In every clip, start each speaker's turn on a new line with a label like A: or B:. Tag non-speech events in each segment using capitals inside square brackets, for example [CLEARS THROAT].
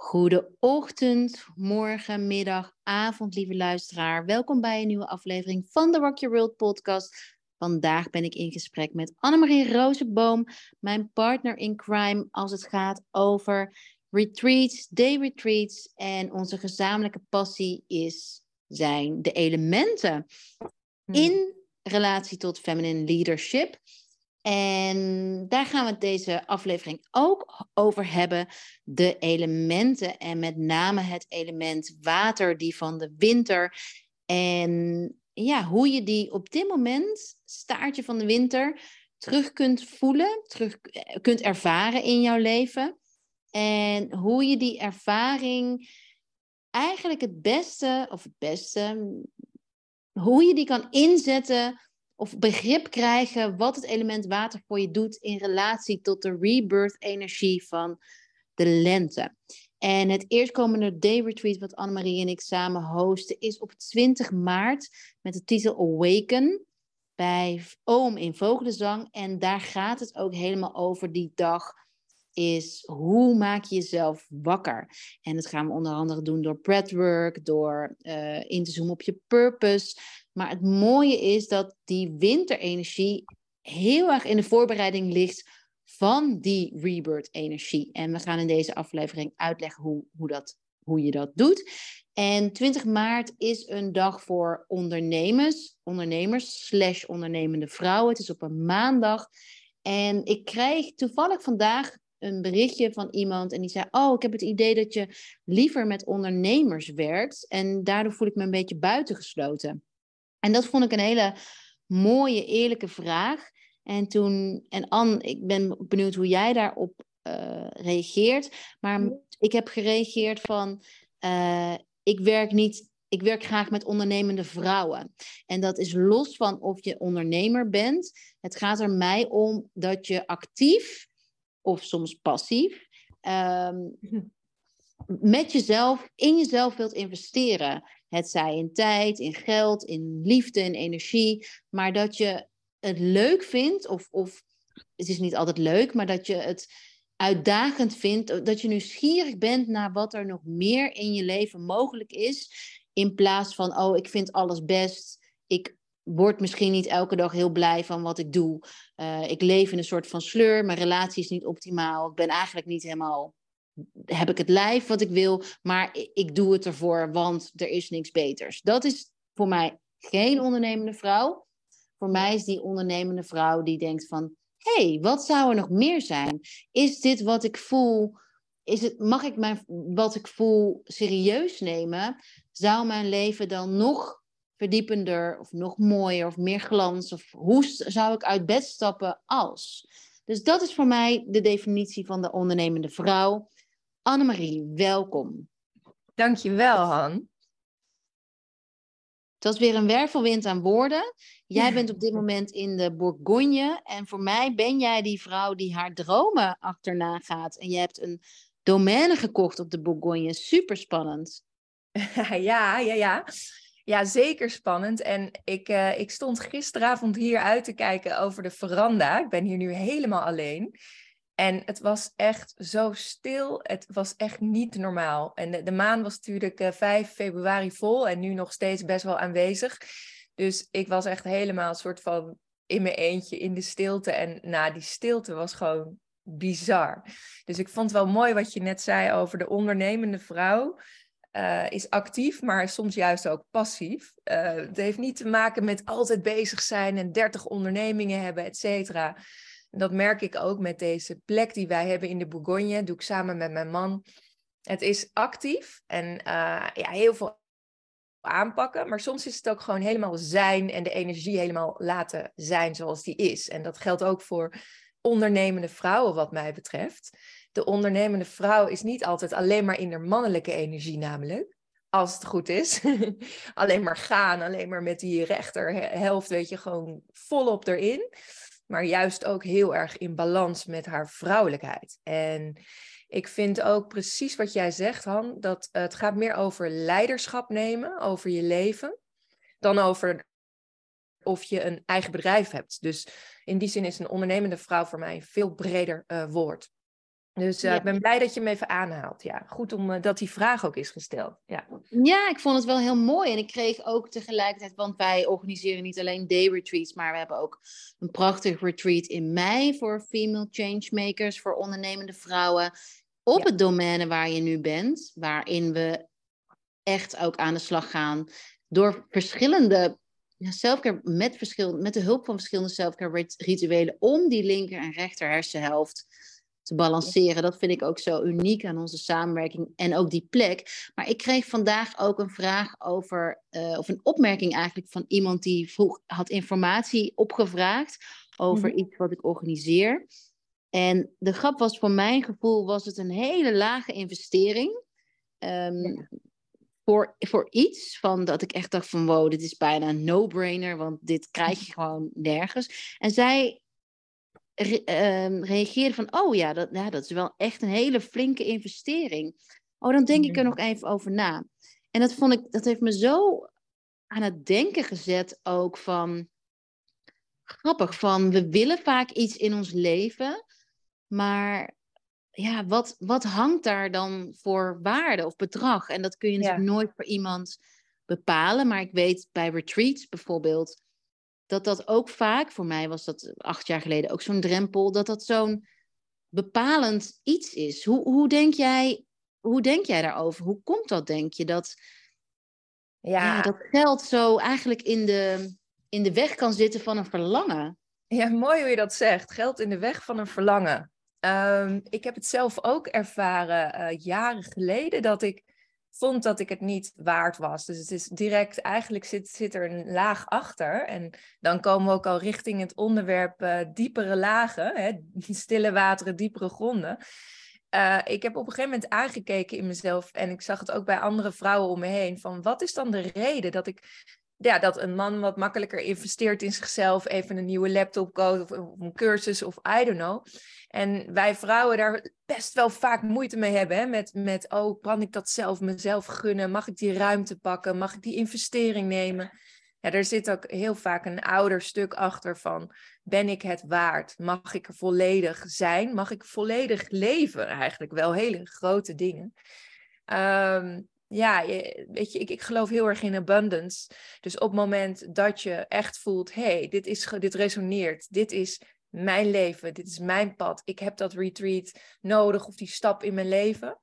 A: Goede ochtend, morgen, middag, avond, lieve luisteraar. Welkom bij een nieuwe aflevering van de Rock Your World podcast. Vandaag ben ik in gesprek met Annemarie Rozenboom, mijn partner in crime als het gaat over retreats, day retreats. En onze gezamenlijke passie is, zijn de elementen hmm. in relatie tot feminine leadership. En daar gaan we deze aflevering ook over hebben. De elementen en met name het element water, die van de winter. En ja, hoe je die op dit moment, staartje van de winter, terug kunt voelen, terug eh, kunt ervaren in jouw leven. En hoe je die ervaring eigenlijk het beste, of het beste, hoe je die kan inzetten of begrip krijgen wat het element water voor je doet in relatie tot de rebirth-energie van de lente. En het eerstkomende day retreat wat Annemarie en ik samen hosten is op 20 maart met de titel Awaken bij Oom in Vogelenzang. En daar gaat het ook helemaal over die dag is hoe maak je jezelf wakker? En dat gaan we onder andere doen door breathwork, door uh, in te zoomen op je purpose. Maar het mooie is dat die winterenergie heel erg in de voorbereiding ligt van die rebirth-energie. En we gaan in deze aflevering uitleggen hoe, hoe, dat, hoe je dat doet. En 20 maart is een dag voor ondernemers, ondernemers slash ondernemende vrouwen. Het is op een maandag. En ik krijg toevallig vandaag een berichtje van iemand en die zei: Oh, ik heb het idee dat je liever met ondernemers werkt. En daardoor voel ik me een beetje buitengesloten. En dat vond ik een hele mooie, eerlijke vraag. En toen, en Anne, ik ben benieuwd hoe jij daarop uh, reageert. Maar ik heb gereageerd van: uh, ik werk niet ik werk graag met ondernemende vrouwen. En dat is los van of je ondernemer bent. Het gaat er mij om dat je actief of soms passief, ehm, [LAUGHS] met jezelf, in jezelf wilt investeren. Het zij in tijd, in geld, in liefde, in energie, maar dat je het leuk vindt, of, of het is niet altijd leuk, maar dat je het uitdagend vindt, dat je nieuwsgierig bent naar wat er nog meer in je leven mogelijk is, in plaats van, oh, ik vind alles best, ik word misschien niet elke dag heel blij van wat ik doe. Uh, ik leef in een soort van sleur. Mijn relatie is niet optimaal. Ik ben eigenlijk niet helemaal. Heb ik het lijf wat ik wil, maar ik doe het ervoor, want er is niks beters. Dat is voor mij geen ondernemende vrouw. Voor mij is die ondernemende vrouw die denkt van, hé, hey, wat zou er nog meer zijn? Is dit wat ik voel? Is het, mag ik mijn, wat ik voel serieus nemen? Zou mijn leven dan nog verdiepender of nog mooier of meer glans? Of hoe zou ik uit bed stappen als? Dus dat is voor mij de definitie van de ondernemende vrouw. Annemarie, welkom.
B: Dankjewel, Han.
A: Het was weer een wervelwind aan woorden. Jij bent op dit moment in de Bourgogne. En voor mij ben jij die vrouw die haar dromen achterna gaat. En je hebt een domeine gekocht op de Bourgogne. Super spannend. [LAUGHS]
B: ja, ja, ja. Ja, zeker spannend. En ik, uh, ik stond gisteravond hier uit te kijken over de veranda. Ik ben hier nu helemaal alleen. En het was echt zo stil. Het was echt niet normaal. En de, maan was natuurlijk uh, eh, 5 februari vol en nu nog steeds best wel aanwezig. Dus ik was echt helemaal een soort van in mijn eentje in de stilte. En nou, die stilte was gewoon bizar. Dus ik vond wel mooi wat je net zei over de ondernemende vrouw. Uh, is actief, maar soms juist ook passief. Uh, het heeft niet te maken met altijd bezig zijn en 30 ondernemingen hebben, et cetera. Dat merk ik ook met deze plek die wij hebben in de Bourgogne. Doe ik samen met mijn man. Het is actief en uh, ja, heel veel aanpakken. Maar soms is het ook gewoon helemaal zijn en de energie helemaal laten zijn zoals die is. En dat geldt ook voor ondernemende vrouwen, wat mij betreft de ondernemende vrouw is niet altijd alleen maar in haar mannelijke energie namelijk. Als het goed is. [LAUGHS] alleen maar gaan, alleen maar met die rechterhelft, weet je, gewoon volop erin. Maar juist ook heel erg in balans met haar vrouwelijkheid. En ik vind ook precies wat jij zegt, Han, dat het gaat meer over leiderschap nemen, over je leven, dan over of je een eigen bedrijf hebt. Dus in die zin is een ondernemende vrouw voor mij een veel breder uh, woord. Dus uh, ik ben blij dat je hem even aanhaalt. Ja, goed om uh, dat die vraag ook is gesteld. Ja.
A: ja, ik vond het wel heel mooi. En ik kreeg ook tegelijkertijd, want wij organiseren niet alleen day retreats, maar we hebben ook een prachtig retreat in mei voor female changemakers, voor ondernemende vrouwen. Op ja. het domein waar je nu bent, waarin we echt ook aan de slag gaan door verschillende ja, selfcare met, verschil, met de hulp van verschillende selfcare rituelen om die linker en rechter hersenhelft te balanceren. Dat vind ik ook zo uniek aan onze samenwerking en ook die plek. Maar ik kreeg vandaag ook een vraag over, uh, of een opmerking eigenlijk van iemand die vroeg, had informatie opgevraagd over mhm. iets wat ik organiseer. En de grap was voor mijn gevoel was het een hele lage investering. Um, voor, voor iets van dat ik echt dacht van wow, dit is bijna een no-brainer, want dit krijg je gewoon nergens. En zij re uh, reageerde van oh ja dat, ja, dat is wel echt een hele flinke investering. Oh, dan denk ik er mm. nog even over na. En dat vond ik, dat heeft me zo aan het denken gezet ook van grappig van we willen vaak iets in ons leven, maar ja, wat, wat hangt daar dan voor waarde of bedrag? En dat kun je natuurlijk nooit voor iemand bepalen. Maar ik weet bij retreats bijvoorbeeld dat dat ook vaak, voor mij was dat acht jaar geleden ook zo'n drempel, dat dat zo'n bepalend iets is. Hoe, hoe, denk jij, hoe denk jij daarover? Hoe komt dat, denk je, dat, ja. ja. dat geld zo eigenlijk in de, in de weg kan zitten van een verlangen?
B: Ja, mooi hoe je dat zegt. Geld in de weg van een verlangen. Um, ik heb het zelf ook ervaren uh, jaren geleden dat ik vond dat ik het niet waard was. Dus het is direct, eigenlijk zit, zit er een laag achter. En dan komen we ook al richting het onderwerp uh, diepere lagen, hè? [LAUGHS] stille wateren, diepere gronden. Uh, ik heb op een gegeven moment aangekeken in mezelf en ik zag het ook bij andere vrouwen om me heen. Van wat is dan de reden dat ik ja, dat een man wat makkelijker investeert in zichzelf, even een nieuwe laptop koopt of, een cursus of I don't know. En wij vrouwen daar best wel vaak moeite mee hebben. Hè? Met, met, oh, kan ik dat zelf mezelf gunnen? Mag ik die ruimte pakken? Mag ik die investering nemen? Ja, er zit ook heel vaak een ouder stuk achter van, ben ik het waard? Mag ik er volledig zijn? Mag ik volledig leven? Eigenlijk wel hele grote dingen. Um, ja, weet je, ik, ik geloof heel erg in abundance. Dus op het moment dat je echt voelt, hey, dit, is, dit resoneert, dit is mijn leven, dit is mijn pad, ik heb dat retreat nodig of die stap in mijn leven,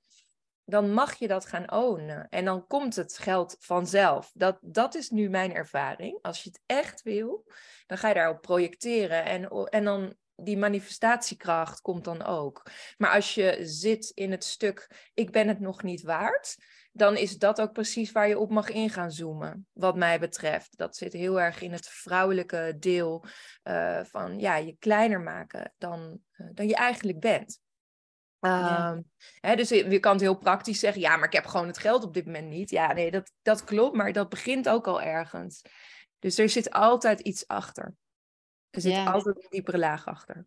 B: dan mag je dat gaan ownen. En dan komt het geld vanzelf. Dat, dat is nu mijn ervaring. Als je het echt wil, dan ga je daarop projecteren en, en dan die manifestatiekracht komt dan ook. Maar als je zit in het stuk, ik ben het nog niet waard, dan is dat ook precies waar je op mag in gaan zoomen, wat mij betreft. Dat zit heel erg in het vrouwelijke deel uh, van ja, je kleiner maken dan, uh, dan je eigenlijk bent. Ja. Um, hè, dus je kan het heel praktisch zeggen, ja, maar ik heb gewoon het geld op dit moment niet. Ja, nee, dat, dat klopt, maar dat begint ook al ergens. Dus er zit altijd iets achter. Er zit ja. altijd een diepere laag achter.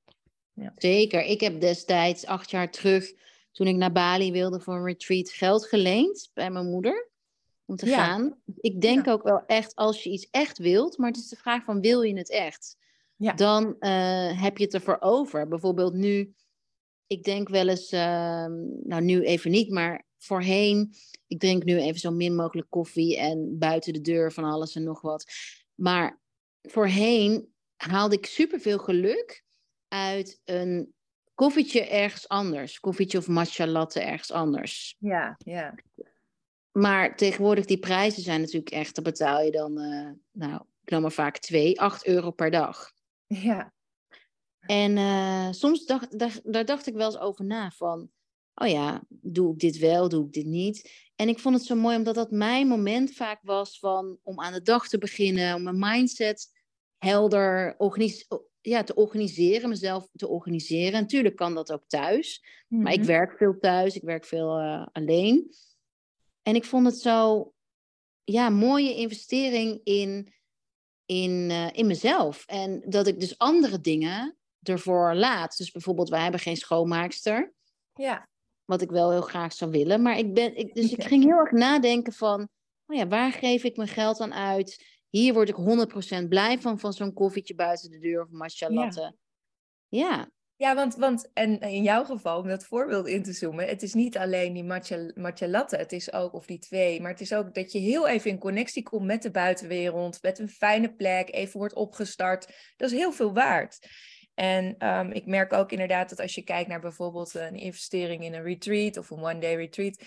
A: Ja. Zeker. Ik heb destijds, acht jaar terug, toen ik naar Bali wilde voor een retreat, geld geleend bij mijn moeder om te gaan. Ik denk ook wel echt, als je iets echt wilt, maar het is de vraag van wil je het echt? Ja. Dan uh, heb je het ervoor over. Bijvoorbeeld nu, ik denk wel eens, uh, nou nu even niet, maar voorheen, ik drink nu even zo min mogelijk koffie en buiten de deur van alles en nog wat. Maar voorheen haalde ik superveel geluk uit een koffietje ergens anders. Koffietje of matcha latte ergens anders.
B: Ja, ja.
A: Maar tegenwoordig, die prijzen zijn natuurlijk echt, dan betaal je dan, uh, nou, ik noem maar vaak twee, acht euro per dag.
B: Ja.
A: En uh, soms dacht, daar, daar dacht ik wel eens over na van, oh ja, doe ik dit wel, doe ik dit niet? En ik vond het zo mooi omdat dat mijn moment vaak was van, om aan de dag te beginnen, om mijn mindset helder ja, te organiseren, mezelf te organiseren. Natuurlijk kan dat ook thuis, maar ik mhm. werk veel thuis, ik werk veel uh, alleen. En ik vond het zo, ja, mooie investering in, in, uh, in mezelf. En dat ik dus andere dingen ervoor laat. Dus bijvoorbeeld, wij hebben geen schoonmaakster.
B: Ja.
A: Wat ik wel heel graag zou willen. Maar ik ben, ik, dus ik [LAUGHS] ging heel erg nadenken van, oh ja, waar geef ik mijn geld aan uit? Hier word ik 100% blij van, van zo'n koffietje buiten de deur of matcha latte. Ja. ja.
B: Ja, want, want en in jouw geval, om dat voorbeeld in te zoomen, het is niet alleen die matcha, matcha latte, het is ook, of die twee, maar het is ook dat je heel even in connectie komt met de buitenwereld, met een fijne plek, even wordt opgestart. Dat is heel veel waard. En ehm, ik merk ook inderdaad dat als je kijkt naar bijvoorbeeld een investering in een retreat of een one-day retreat,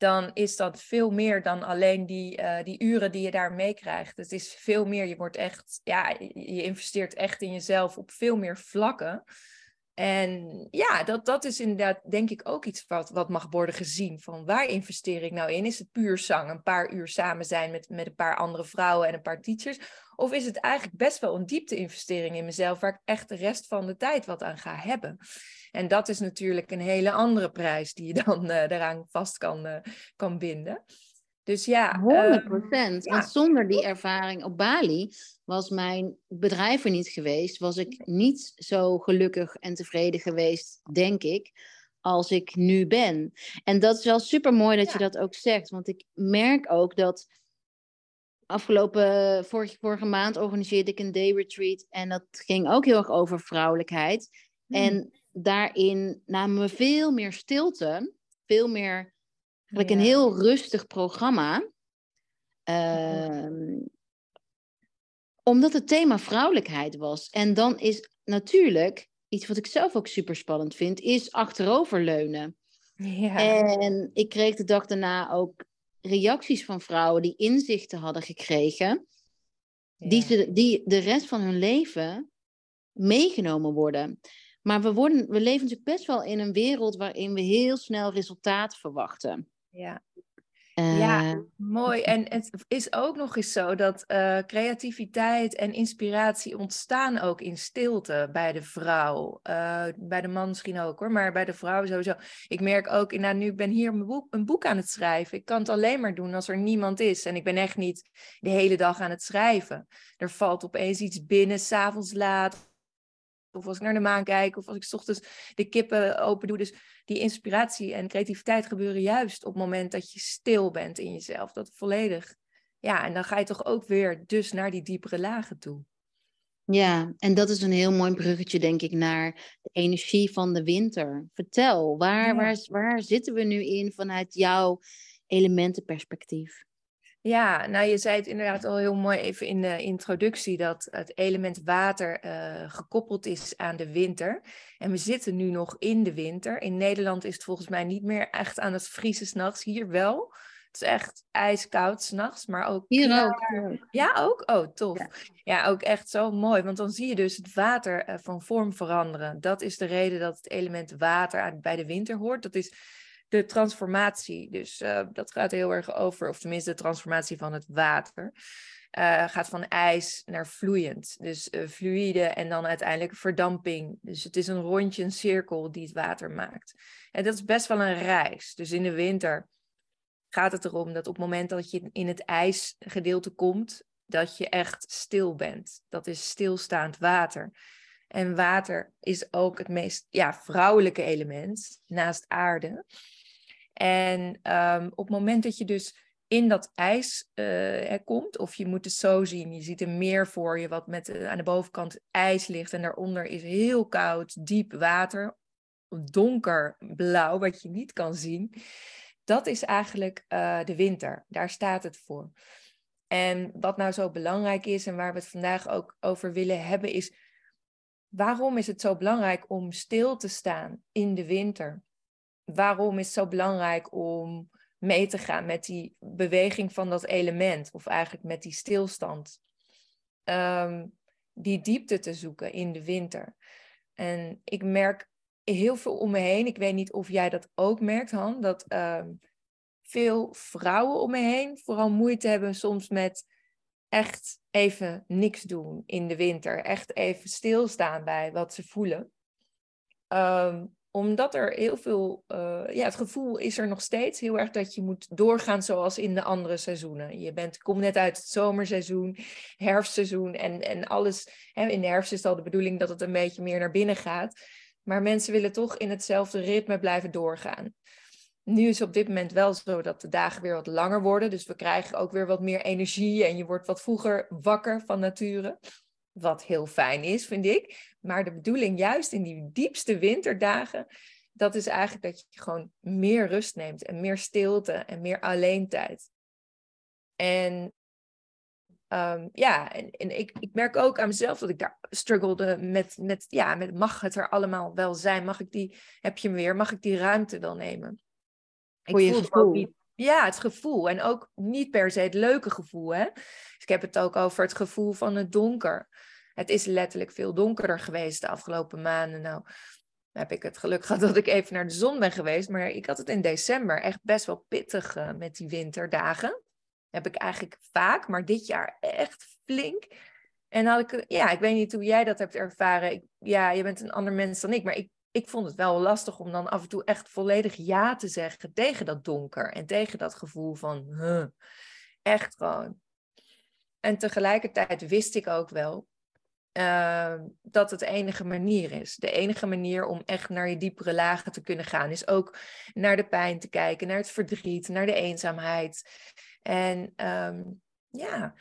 B: dan is dat veel meer dan alleen die, uh, die uren die je daar meekrijgt. Het is veel meer, je wordt echt, ja, je investeert echt in jezelf op veel meer vlakken. En ja, dat, dat is inderdaad denk ik ook iets wat, wat mag worden gezien. Van waar investeer ik nou in? Is het puur zang, een paar uur samen zijn met, met een paar andere vrouwen en een paar teachers? Of is het eigenlijk best wel een diepte-investering in mezelf, waar ik echt de rest van de tijd wat aan ga hebben? En dat is natuurlijk een hele andere prijs die je dan uh, daaraan vast kan, uh, kan binden. Dus ja.
A: 100 procent. Want zonder die ervaring op Bali was mijn bedrijf er niet geweest. Was ik niet zo gelukkig en tevreden geweest, denk ik, als ik nu ben. En dat is wel super mooi dat je dat ook zegt. Want ik merk ook dat. Afgelopen vorige, vorige maand organiseerde ik een day retreat. En dat ging ook heel erg over vrouwelijkheid. Hmm. En daarin namen we veel meer stilte. Veel meer Eigenlijk een heel rustig programma. Uh, omdat het thema vrouwelijkheid was. En dan is natuurlijk, iets wat ik zelf ook super spannend vind, is achteroverleunen. Ja. En ik kreeg de dag daarna ook reacties van vrouwen die inzichten hadden gekregen, die, ze, die de rest van hun leven meegenomen worden. Maar we, worden, we leven natuurlijk best wel in een wereld waarin we heel snel resultaat verwachten.
B: Ja. ja, eh, mooi. En het is ook nog eens zo dat uh, creativiteit en inspiratie ontstaan ook in stilte bij de vrouw. Uh, bij de man misschien ook hoor, maar bij de vrouw sowieso. Ik merk ook, nou, nu ben hier een boek, een boek aan het schrijven. Ik kan het alleen maar doen als er niemand is. En ik ben echt niet de hele dag aan het schrijven. Er valt opeens iets binnen, s'avonds laat of als ik naar de maan kijk, of als ik s ochtends de kippen open doe. Dus die inspiratie en creativiteit gebeuren juist op het moment dat je stil bent in jezelf. Dat volledig. Ja, en dan ga je toch ook weer dus naar die diepere lagen toe.
A: Ja, en dat is een heel mooi bruggetje, denk ik, naar de energie van de winter. Vertel, waar, waar, waar zitten we nu in vanuit jouw elementenperspectief?
B: Ja, nou je zei het inderdaad al heel mooi even in de introductie dat het element water uh, gekoppeld is aan de winter. En we zitten nu nog in de winter. In Nederland is het volgens mij niet meer echt aan het vriezen s'nachts. Hier wel. Het is echt ijskoud s'nachts, maar ook...
A: Hier ook.
B: Ja, ook? Oh, tof. Ja. ook echt zo mooi. Want dan zie je dus het water uh, van vorm veranderen. Dat is de reden dat het element water bij de winter hoort. Dat is de transformatie. Dus uh, dat gaat heel erg over, of tenminste de transformatie van het water. Uh, gaat van ijs naar vloeiend. Dus uh, fluïde en dan uiteindelijk verdamping. Dus het is een rondje, een cirkel die het water maakt. En dat is best wel een reis. Dus in de winter gaat het erom dat op het moment dat je in het ijsgedeelte komt, dat je echt stil bent. Dat is stilstaand water. En water is ook het meest ja, vrouwelijke element naast aarde. En ehm, op het moment dat je dus in dat ijs uh, komt, of je moet het zo zien, je ziet een meer voor je wat met aan de bovenkant ijs ligt en daaronder is heel koud, diep water, donkerblauw, wat je niet kan zien. Dat is eigenlijk uh, de winter, daar staat het voor. En wat nou zo belangrijk is en waar we het vandaag ook over willen hebben, is waarom is het zo belangrijk om stil te staan in de winter? Waarom is het zo belangrijk om mee te gaan met die beweging van dat element, of eigenlijk met die stilstand? Ehm, die diepte te zoeken in de winter. En ik merk heel veel om me heen. Ik weet niet of jij dat ook merkt, Han, dat ehm, veel vrouwen om me heen vooral moeite hebben soms met echt even niks doen in de winter. Echt even stilstaan bij wat ze voelen. Um, omdat er heel veel, uh, ja, het gevoel is er nog steeds heel erg dat je moet doorgaan zoals in de andere seizoenen. Je bent, komt net uit het zomerseizoen, herfstseizoen en, en alles. Hè, in de herfst is het al de bedoeling dat het een beetje meer naar binnen gaat. Maar mensen willen toch in hetzelfde ritme blijven doorgaan. Nu is het op dit moment wel zo dat de dagen weer wat langer worden. Dus we krijgen ook weer wat meer energie en je wordt wat vroeger wakker van nature. Wat heel fijn is, vind ik. Maar de bedoeling juist in die diepste winterdagen, dat is eigenlijk dat je gewoon meer rust neemt en meer stilte en meer alleen tijd. En um, ja, en, en ik, ik merk ook aan mezelf dat ik daar struggelde met, met, ja, met mag het er allemaal wel zijn? Mag ik die, heb je hem weer, mag ik die ruimte wel nemen?
A: Ik Voor je gevoel.
B: Niet, ja, het gevoel. En ook niet per se het leuke gevoel. Hè? Dus ik heb het ook over het gevoel van het donker. Het is letterlijk veel donkerder geweest de afgelopen maanden. Nou, heb ik het geluk gehad dat ik even naar de zon ben geweest. Maar ik had het in december echt best wel pittig uh, met die winterdagen. Heb ik eigenlijk vaak, maar dit jaar echt flink. En had ik, ja, ik weet niet hoe jij dat hebt ervaren. Ja, je bent een ander mens dan ik, maar ik, ik vond het wel lastig om dan af en toe echt volledig ja te zeggen tegen dat donker en tegen dat gevoel van, echt gewoon. En tegelijkertijd wist ik ook wel uh, dat het de enige manier is. De enige manier om echt naar je diepere lagen te kunnen gaan, is ook naar de pijn te kijken, naar het verdriet, naar de eenzaamheid. En um, ja,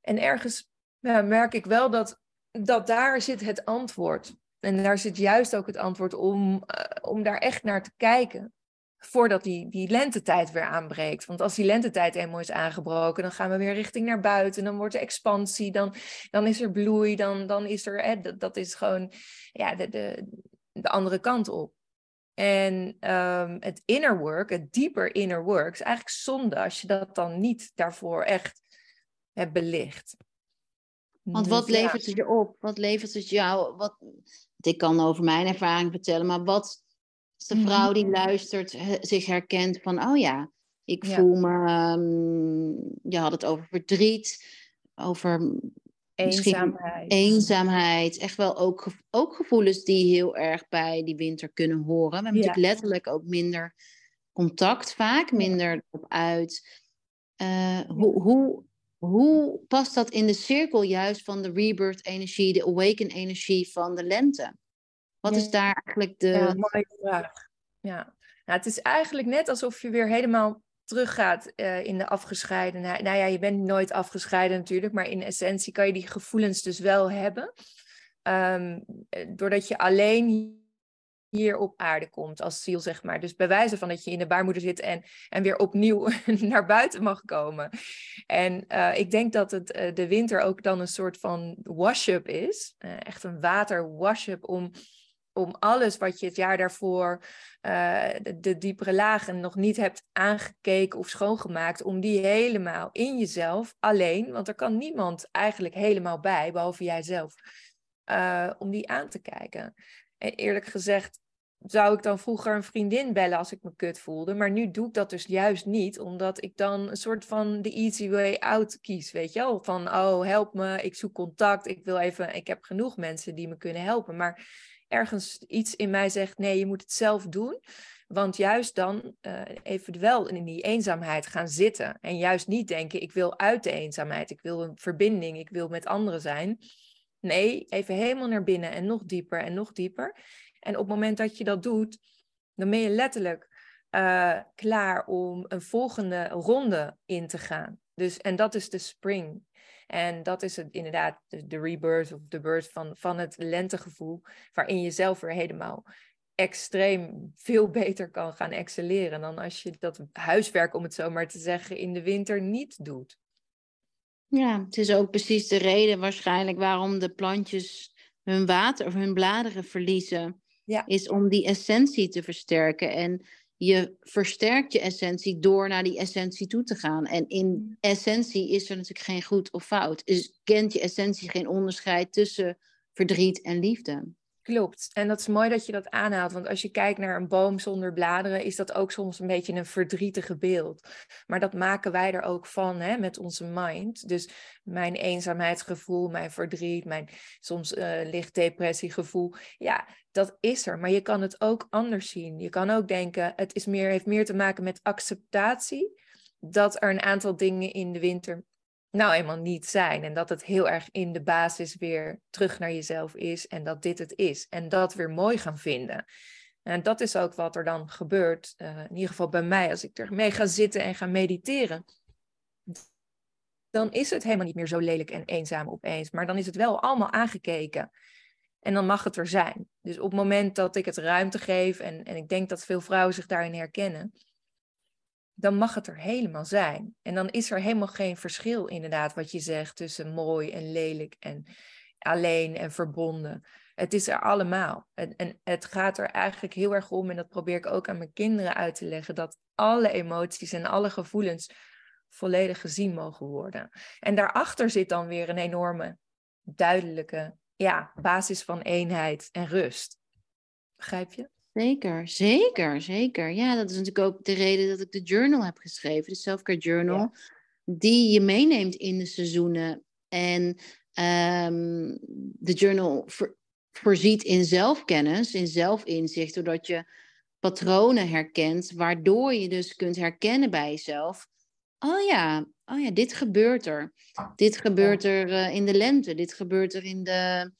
B: en ergens merk ik wel dat, dat daar zit het antwoord. En daar zit juist ook het antwoord om, uh, om daar echt naar te kijken. Voordat die, die lentetijd weer aanbreekt. Want als die lentetijd eenmaal is aangebroken, dan gaan we weer richting naar buiten. Dan wordt er expansie, dan, dan is er bloei, dan, dan is er. Hè, dat, dat is gewoon ja, de, de, de andere kant op. En um, het inner work, het dieper inner work, is eigenlijk zonde als je dat dan niet daarvoor echt hebt belicht.
A: Want wat dus levert het je op? Wat levert het jou? Wat, ik kan over mijn ervaring vertellen, maar wat als de vrouw die mhm. luistert zich herkent van, oh ja, ik voel me, um, je had het over verdriet, over
B: eenzaamheid.
A: eenzaamheid. Echt wel ook, ook gevoelens die heel erg bij die winter kunnen horen. We hebben natuurlijk letterlijk ook minder contact vaak, minder op uit. Uh, hoe, hoe, hoe past dat in de cirkel juist van de rebirth-energie, de awaken-energie van de lente? Wat is daar eigenlijk de.
B: Ja, mooie vraag. Ja, nou, het is eigenlijk net alsof je weer helemaal teruggaat uh, in de afgescheidenheid. Nou ja, je bent nooit afgescheiden natuurlijk, maar in essentie kan je die gevoelens dus wel hebben. Um, doordat je alleen hier op aarde komt als ziel, zeg maar. Dus bij wijze van dat je in de baarmoeder zit en, en weer opnieuw [LAUGHS] naar buiten mag komen. En uh, ik denk dat het uh, de winter ook dan een soort van wash-up is. Uh, echt een water wash-up om om alles wat je het jaar daarvoor, de, de, diepere lagen nog niet hebt aangekeken of schoongemaakt, om die helemaal in jezelf alleen, want er kan niemand eigenlijk helemaal bij, behalve jijzelf, om die aan te kijken. En eerlijk gezegd zou ik dan vroeger een vriendin bellen als ik me kut voelde, maar nu doe ik dat dus juist niet, omdat ik dan een soort van de easy way out kies, weet je wel? Van, oh, help me, ik zoek contact, ik wil even, ik heb genoeg mensen die me kunnen helpen, maar ergens iets in mij zegt: nee, je moet het zelf doen. Want juist dan uh, even wel in die eenzaamheid gaan zitten. En juist niet denken: ik wil uit de eenzaamheid, ik wil een verbinding, ik wil met anderen zijn. Nee, even helemaal naar binnen en nog dieper en nog dieper. En op het moment dat je dat doet, dan ben je letterlijk uh, klaar om een volgende ronde in te gaan. Dus, en dat is de spring. En dat is het inderdaad de, de rebirth of de birth van, van het lentegevoel, waarin je zelf weer helemaal extreem veel beter kan gaan excelleren dan als je dat huiswerk, om het zo maar te zeggen, in de winter niet doet.
A: Ja, het is ook precies de reden waarschijnlijk waarom de plantjes hun water of hun bladeren verliezen. Ja. Is om die essentie te versterken. En je versterkt je essentie door naar die essentie toe te gaan. En in mm. essentie is er natuurlijk geen goed of fout. Dus kent je essentie geen onderscheid tussen verdriet en liefde.
B: Klopt. En dat is mooi dat je dat aanhaalt. Want als je kijkt naar een boom zonder bladeren, is dat ook soms een beetje een verdrietige beeld. Maar dat maken wij er ook van hè, met onze mind. Dus mijn eenzaamheidsgevoel, mijn verdriet, mijn soms uh, licht depressiegevoel. Ja, dat is er. Maar je kan het ook anders zien. Je kan ook denken, het is meer, heeft meer te maken met acceptatie. Dat er een aantal dingen in de winter nou eenmaal niet zijn. En dat het heel erg in de basis weer terug naar jezelf is en dat dit het is. En dat weer mooi gaan vinden. En dat is ook wat er dan gebeurt, uh, in ieder geval bij mij, als ik ermee ga zitten en ga mediteren. dan is het helemaal niet meer zo lelijk en eenzaam opeens. Maar dan is het wel allemaal aangekeken. En dan mag het er zijn. Dus op het moment dat ik het ruimte geef, en, en ik denk dat veel vrouwen zich daarin herkennen, dan mag het er helemaal zijn. En dan is er helemaal geen verschil, inderdaad, wat je zegt, tussen mooi en lelijk en alleen en verbonden. Het is er allemaal. En, en het gaat er eigenlijk heel erg om, en dat probeer ik ook aan mijn kinderen uit te leggen, dat alle emoties en alle gevoelens volledig gezien mogen worden. En daarachter zit dan weer een enorme, duidelijke ja, basis van eenheid en rust. Begrijp je?
A: Zeker, zeker, zeker. Ja, dat is natuurlijk ook de reden dat ik de journal heb geschreven, de Selfcare Journal, die je meeneemt in de seizoenen. En um, de journal voorziet in zelfkennis, in zelfinzicht, doordat je patronen herkent, waardoor je dus kunt herkennen bij jezelf. Oh ja, oh ja, dit gebeurt er. Dit gebeurt er uh, in de lente, dit gebeurt er in de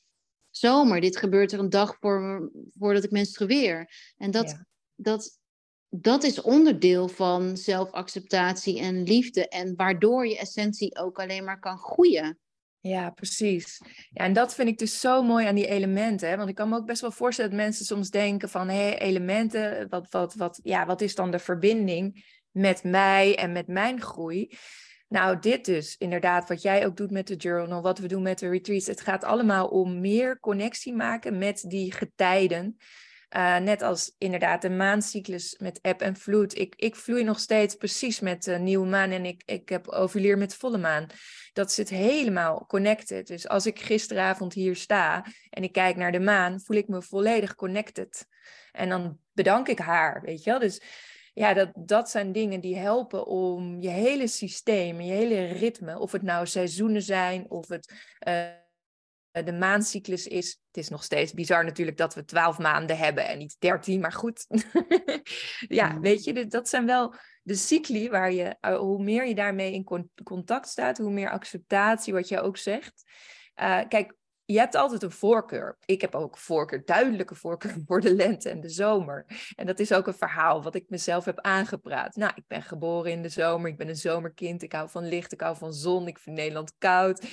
A: zomer, dit gebeurt er een dag voor, voordat ik menstrueer. En dat, dat, dat is onderdeel van zelfacceptatie en liefde en waardoor je essentie ook alleen maar kan groeien.
B: Ja, precies. Ja, en dat vind ik dus zo mooi aan die elementen. Hè? Want ik kan me ook best wel voorstellen dat mensen soms denken van... hé, hey, elementen, wat, wat, wat, ja, wat is dan de verbinding met mij en met mijn groei? Nou, dit dus, inderdaad, wat jij ook doet met de journal, wat we doen met de retreats. Het gaat allemaal om meer connectie maken met die getijden. Uh, net als inderdaad de maancyclus met eb en vloed. Ik, ik vloei nog steeds precies met de nieuwe maan en ik, ik heb ovuleer met volle maan. Dat zit helemaal connected. Dus als ik gisteravond hier sta en ik kijk naar de maan, voel ik me volledig connected. En dan bedank ik haar, weet je wel. Dus ja, dat, dat zijn dingen die helpen om je hele systeem, je hele ritme, of het nou seizoenen zijn, of het uh, de maancyclus is. Het is nog steeds bizar natuurlijk dat we twaalf maanden hebben en niet dertien, maar goed. [LAUGHS] ja, weet je, dat zijn wel de cycli waar je, eh, hoe meer je daarmee in contact staat, hoe meer acceptatie, wat je ook zegt. Uh, kijk, je hebt altijd een voorkeur. Ik heb ook voorkeur, duidelijke voorkeur [LAUGHS] voor de lente en de zomer. En dat is ook een verhaal wat ik mezelf heb aangepraat. Nou, ik ben geboren in de zomer, ik ben een zomerkind, ik hou van licht, ik hou van zon, ik vind Nederland koud.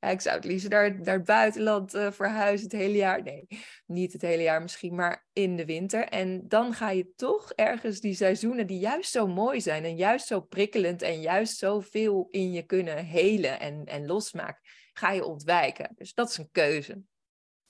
B: Ja, ik zou het naar, naar het buitenland uh, verhuizen het hele jaar. Nee, niet het hele jaar misschien, maar in de winter. En dan ga je toch ergens die seizoenen die juist zo mooi zijn en juist zo prikkelend en juist zoveel in je kunnen helen en, en losmaken ga je ontwijken. Dus dat is een keuze.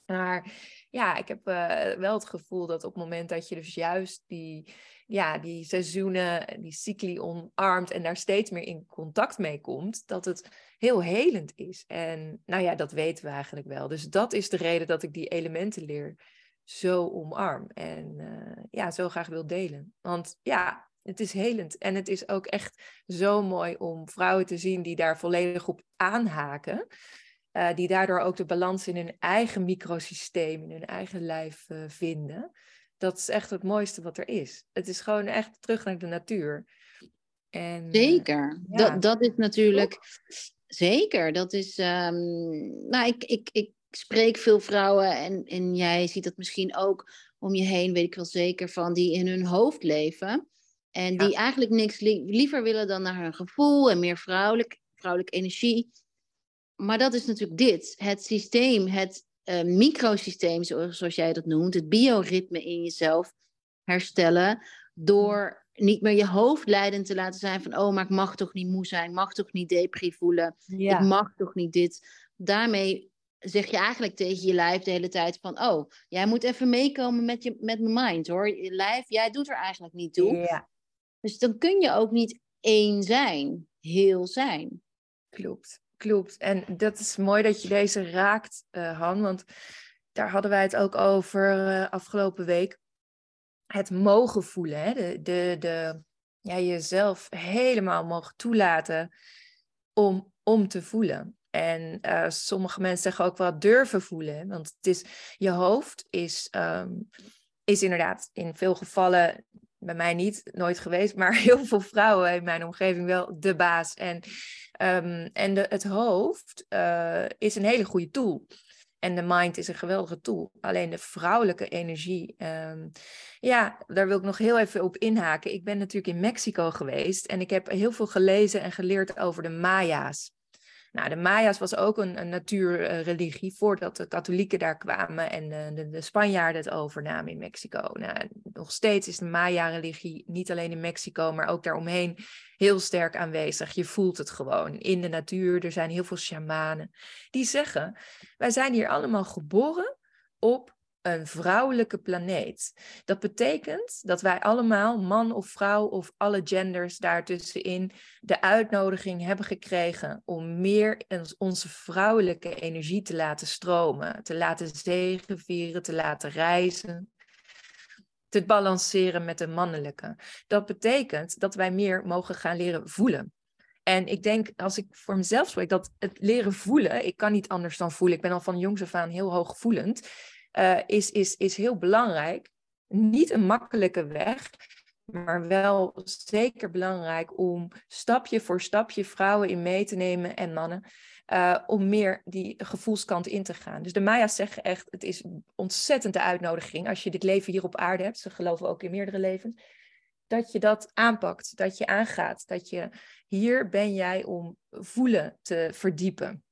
B: Maar ja, ik heb uh, wel het gevoel dat op het moment dat je dus juist die, ja, die seizoenen, die cycli omarmt en daar steeds meer in contact mee komt, dat het heel helend is. En nou ja, dat weten we eigenlijk wel. Dus dat is de reden dat ik die elementen leer zo omarm en uh, ja, zo graag wil delen. Want ja, het is helend en het is ook echt zo mooi om vrouwen te zien die daar volledig op aanhaken. Uh, die daardoor ook de balans in hun eigen microsysteem, in hun eigen lijf uh, vinden. Dat is echt het mooiste wat er is. Het is gewoon echt terug naar de natuur.
A: En, zeker. Ja. Dat, dat is natuurlijk. Zeker. Dat is. Um, nou, ik, ik, ik spreek veel vrouwen en, en jij ziet dat misschien ook om je heen, weet ik wel zeker, van die in hun hoofd leven. En die eigenlijk niks liever willen dan naar hun gevoel en meer vrouwelijk, vrouwelijke energie. Maar dat is natuurlijk dit. Het systeem, het uh, microsysteem, zoals jij dat noemt, het bioritme in jezelf herstellen. Door niet meer je hoofd leidend te laten zijn van, oh, maar ik mag toch niet moe zijn, mag toch niet depri voelen, ik mag toch niet dit. Daarmee zeg je eigenlijk tegen je lijf de hele tijd van, oh, jij moet even meekomen met, je, met mijn mind hoor. Je lijf, jij doet er eigenlijk niet toe. Ja. Dus dan kun je ook niet één zijn, heel zijn.
B: Klopt, klopt. En dat is mooi dat je deze raakt, uh, Han, want daar hadden wij het ook over uh, afgelopen week. Het mogen voelen, hè? De, de, de, ja, jezelf helemaal mogen toelaten om, om te voelen. En uh, sommige mensen zeggen ook wel durven voelen. Want het is, je hoofd is, um, is inderdaad in veel gevallen bij mij niet, nooit geweest, maar [LAUGHS] heel veel vrouwen in mijn omgeving wel de baas. En, um, en de, het hoofd uh, is een hele goede tool. En de mind is een geweldige tool. Alleen de vrouwelijke energie, um, ja, daar wil ik nog heel even op inhaken. Ik ben natuurlijk in Mexico geweest en ik heb heel veel gelezen en geleerd over de Maya's. Nou, de Maya's was ook een, een natuurreligie voordat de katholieken daar kwamen en de, de, Spanjaarden het overnamen in Mexico. Nou, nog steeds is de Maya-religie niet alleen in Mexico, maar ook daaromheen heel sterk aanwezig. Je voelt het gewoon in de natuur. Er zijn heel veel shamanen die zeggen: wij zijn hier allemaal geboren op een vrouwelijke planeet. Dat betekent dat wij allemaal, man of vrouw of alle genders daartussenin, de uitnodiging hebben gekregen om meer onze vrouwelijke energie te laten stromen, te laten zegenvieren, te laten reizen. Te balanceren met de mannelijke. Dat betekent dat wij meer mogen gaan leren voelen. En ik denk, als ik voor mezelf spreek, dat het leren voelen, ik kan niet anders dan voelen. Ik ben al van jongs af aan heel hooggevoelend. Eh, is, is, is heel belangrijk. Niet een makkelijke weg, maar wel zeker belangrijk om stapje voor stapje vrouwen in mee te nemen en mannen. Uh, om meer die gevoelskant in te gaan. Dus de Maya's zeggen echt, het is een ontzettende uitnodiging als je dit leven hier op aarde hebt. Ze geloven ook in meerdere levens. Dat je dat aanpakt, dat je aangaat. Dat je hier ben jij om voelen te verdiepen.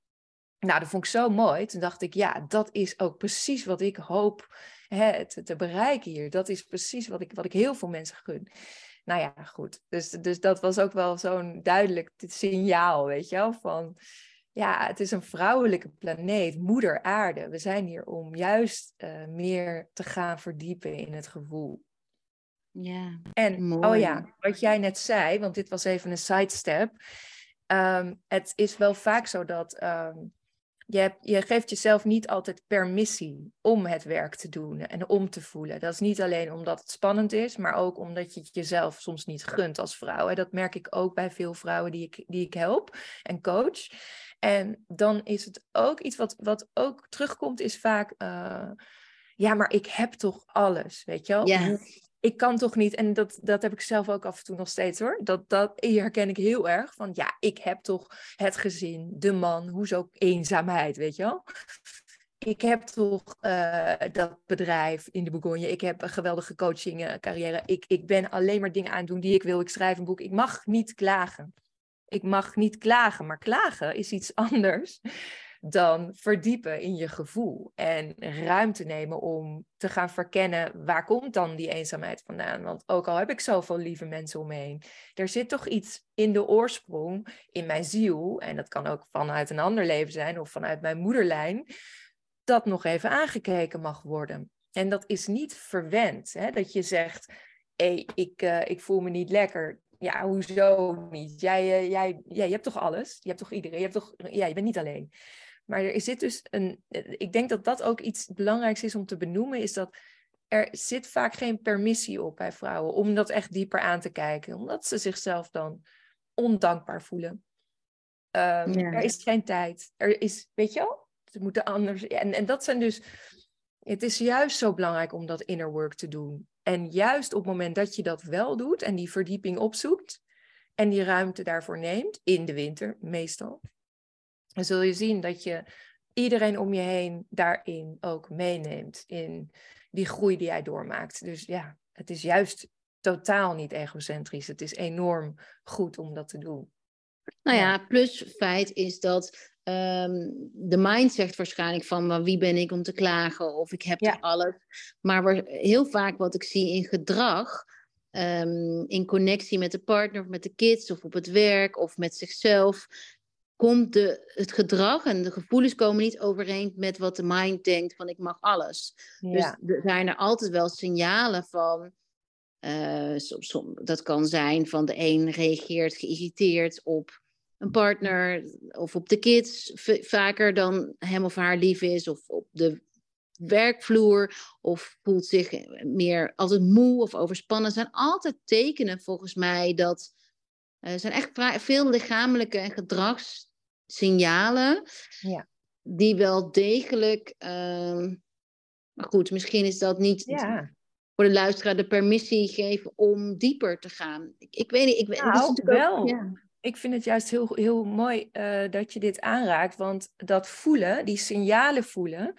B: Nou, dat vond ik zo mooi. Toen dacht ik, ja, dat is ook precies wat ik hoop hè, te, te, bereiken hier. Dat is precies wat ik, wat ik heel veel mensen gun. Nou ja, goed. Dus, dus dat was ook wel zo'n duidelijk signaal, weet je wel, van... Ja, het is een vrouwelijke planeet, moeder aarde. We zijn hier om juist uh, meer te gaan verdiepen in het gevoel.
A: Ja,
B: en,
A: mooi.
B: oh ja, wat jij net zei, want dit was even een sidestep. Um, het is wel vaak zo dat um, je, hebt, je geeft jezelf niet altijd permissie om het werk te doen en om te voelen. Dat is niet alleen omdat het spannend is, maar ook omdat je het jezelf soms niet gunt als vrouw. En dat merk ik ook bij veel vrouwen die ik, die ik help en coach. En dan is het ook iets wat, wat ook terugkomt, is vaak. Uh, ja, maar ik heb toch alles, weet je wel?
A: Ja
B: ik kan toch niet, en dat, dat heb ik zelf ook af en toe nog steeds hoor. Dat, dat herken ik heel erg. Van ja, ik heb toch het gezin, de man, hoezo eenzaamheid, weet je wel? Ik heb toch uh, dat bedrijf in de Bourgogne. Ik heb een geweldige coaching carrière. Ik, ik ben alleen maar dingen aan het doen die ik wil. Ik schrijf een boek. Ik mag niet klagen. Ik mag niet klagen, maar klagen is iets [LAUGHS] anders dan verdiepen in je gevoel en ruimte nemen om te gaan verkennen waar komt dan die eenzaamheid vandaan. Want ook al heb ik zoveel lieve mensen om me heen, er zit toch iets in de oorsprong, in mijn ziel, en dat kan ook vanuit een ander leven zijn of vanuit mijn moederlijn, dat nog even aangekeken mag worden. En dat is niet verwend, hè? dat je zegt, hey, ik, uh, ik voel me niet lekker, ja, hoezo niet? Jij, uh, jij, jij, je hebt toch alles? Je hebt toch iedereen? Je, hebt toch, ja, je bent niet alleen. Maar er zit dus een. Ik denk dat dat ook iets belangrijks is om te benoemen, is dat er zit vaak geen permissie op bij vrouwen om dat echt dieper aan te kijken, omdat ze zichzelf dan ondankbaar voelen. Um, Er is geen tijd. Er is, weet je wel, ze moeten anders. En, en dat zijn dus. Het is juist zo belangrijk om dat inner work te doen. En juist op het moment dat je dat wel doet en die verdieping opzoekt en die ruimte daarvoor neemt, in de winter meestal, dan zul je zien dat je iedereen om je heen daarin ook meeneemt. In die groei die jij doormaakt. Dus ja, het is juist totaal niet egocentrisch. Het is enorm goed om dat te doen.
A: Nou ja, plus feit is dat um, de mind zegt waarschijnlijk van wie ben ik om te klagen of ik heb ja. alles. Maar heel vaak wat ik zie in gedrag, um, in connectie met de partner of met de kids of op het werk of met zichzelf, komt de, het gedrag en de gevoelens komen niet overeen met wat de mind denkt van ik mag alles. Dus er zijn er altijd wel signalen van. Uh, dat kan zijn van de een reageert geïrriteerd op een partner of op de kids vaker dan hem of haar lief is of op de werkvloer of voelt zich meer altijd moe of overspannen. Er zijn altijd tekenen volgens mij dat er zijn echt veel lichamelijke en gedragssignalen
B: ja.
A: die wel degelijk. Uh, maar goed, misschien is dat niet
B: ja.
A: voor de luisteraar de permissie geven om dieper te gaan. Ik, ik weet niet. Ik,
B: nou, wel. Ja. Ik vind het juist heel, heel mooi uh, dat je dit aanraakt. Want dat voelen, die signalen voelen.